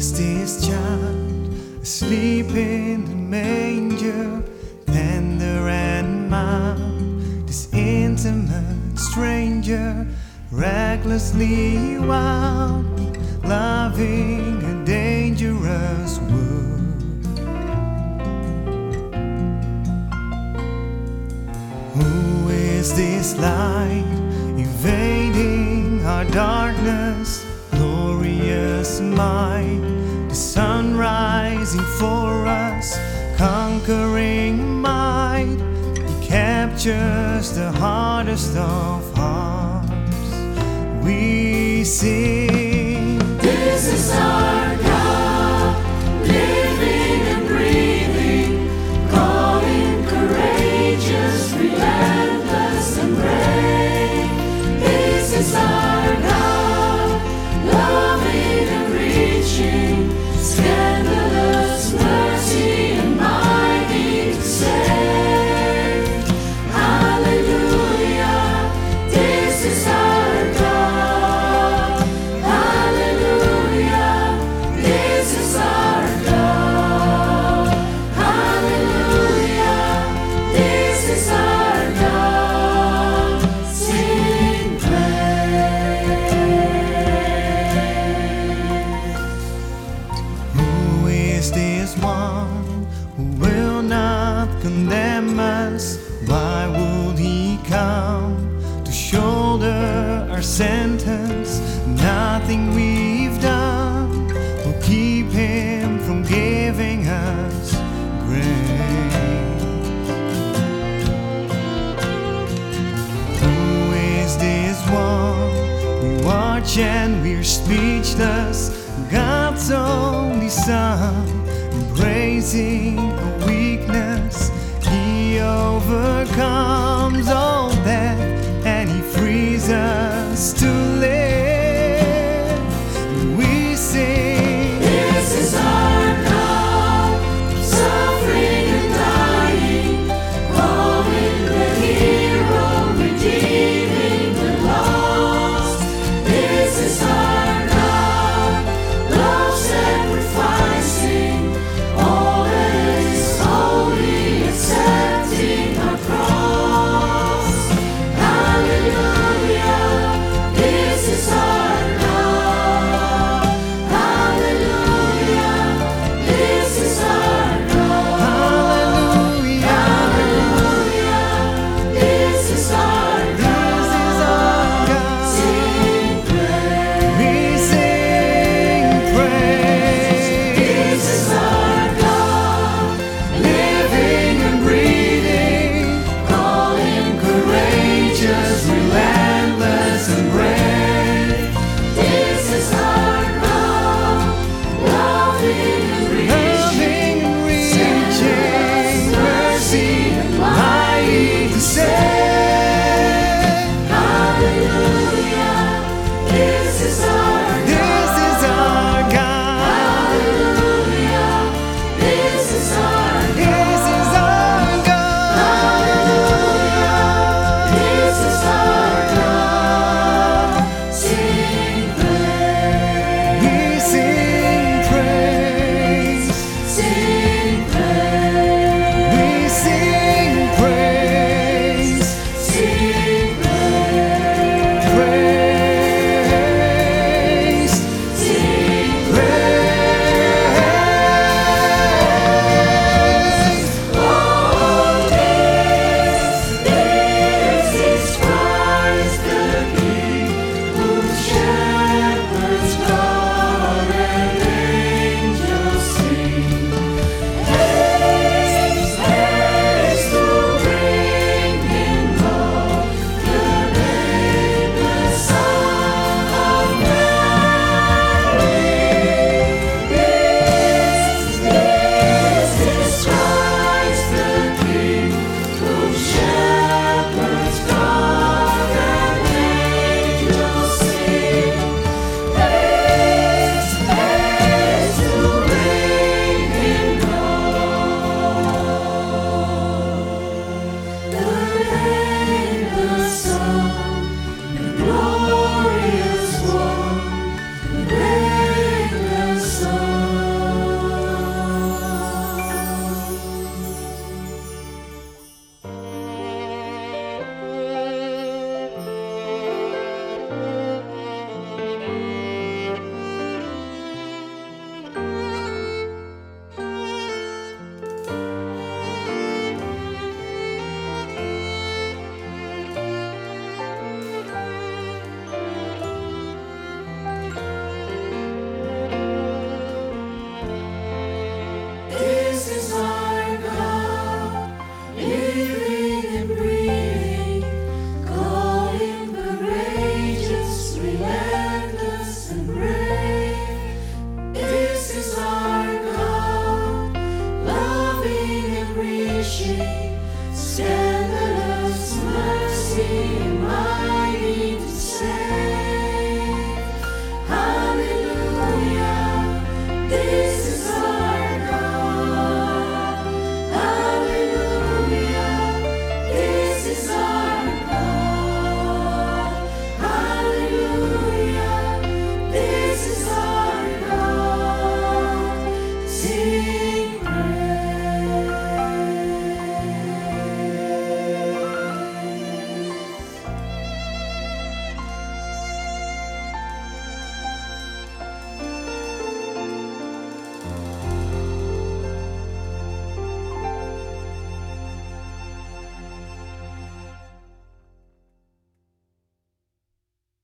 is this child asleep in the manger, tender and mild? This intimate stranger, recklessly wild, loving a dangerous world. Who is this light invading our darkness? Might, the sun rising for us, conquering might. He captures the hardest of hearts. We sing. This is our Who is this one who will not condemn us? Why would he come to shoulder our sentence? Nothing we've done will keep him from giving us grace. Who is this one? We watch and we're speechless. God's only Son, embracing a weakness, He overcomes all.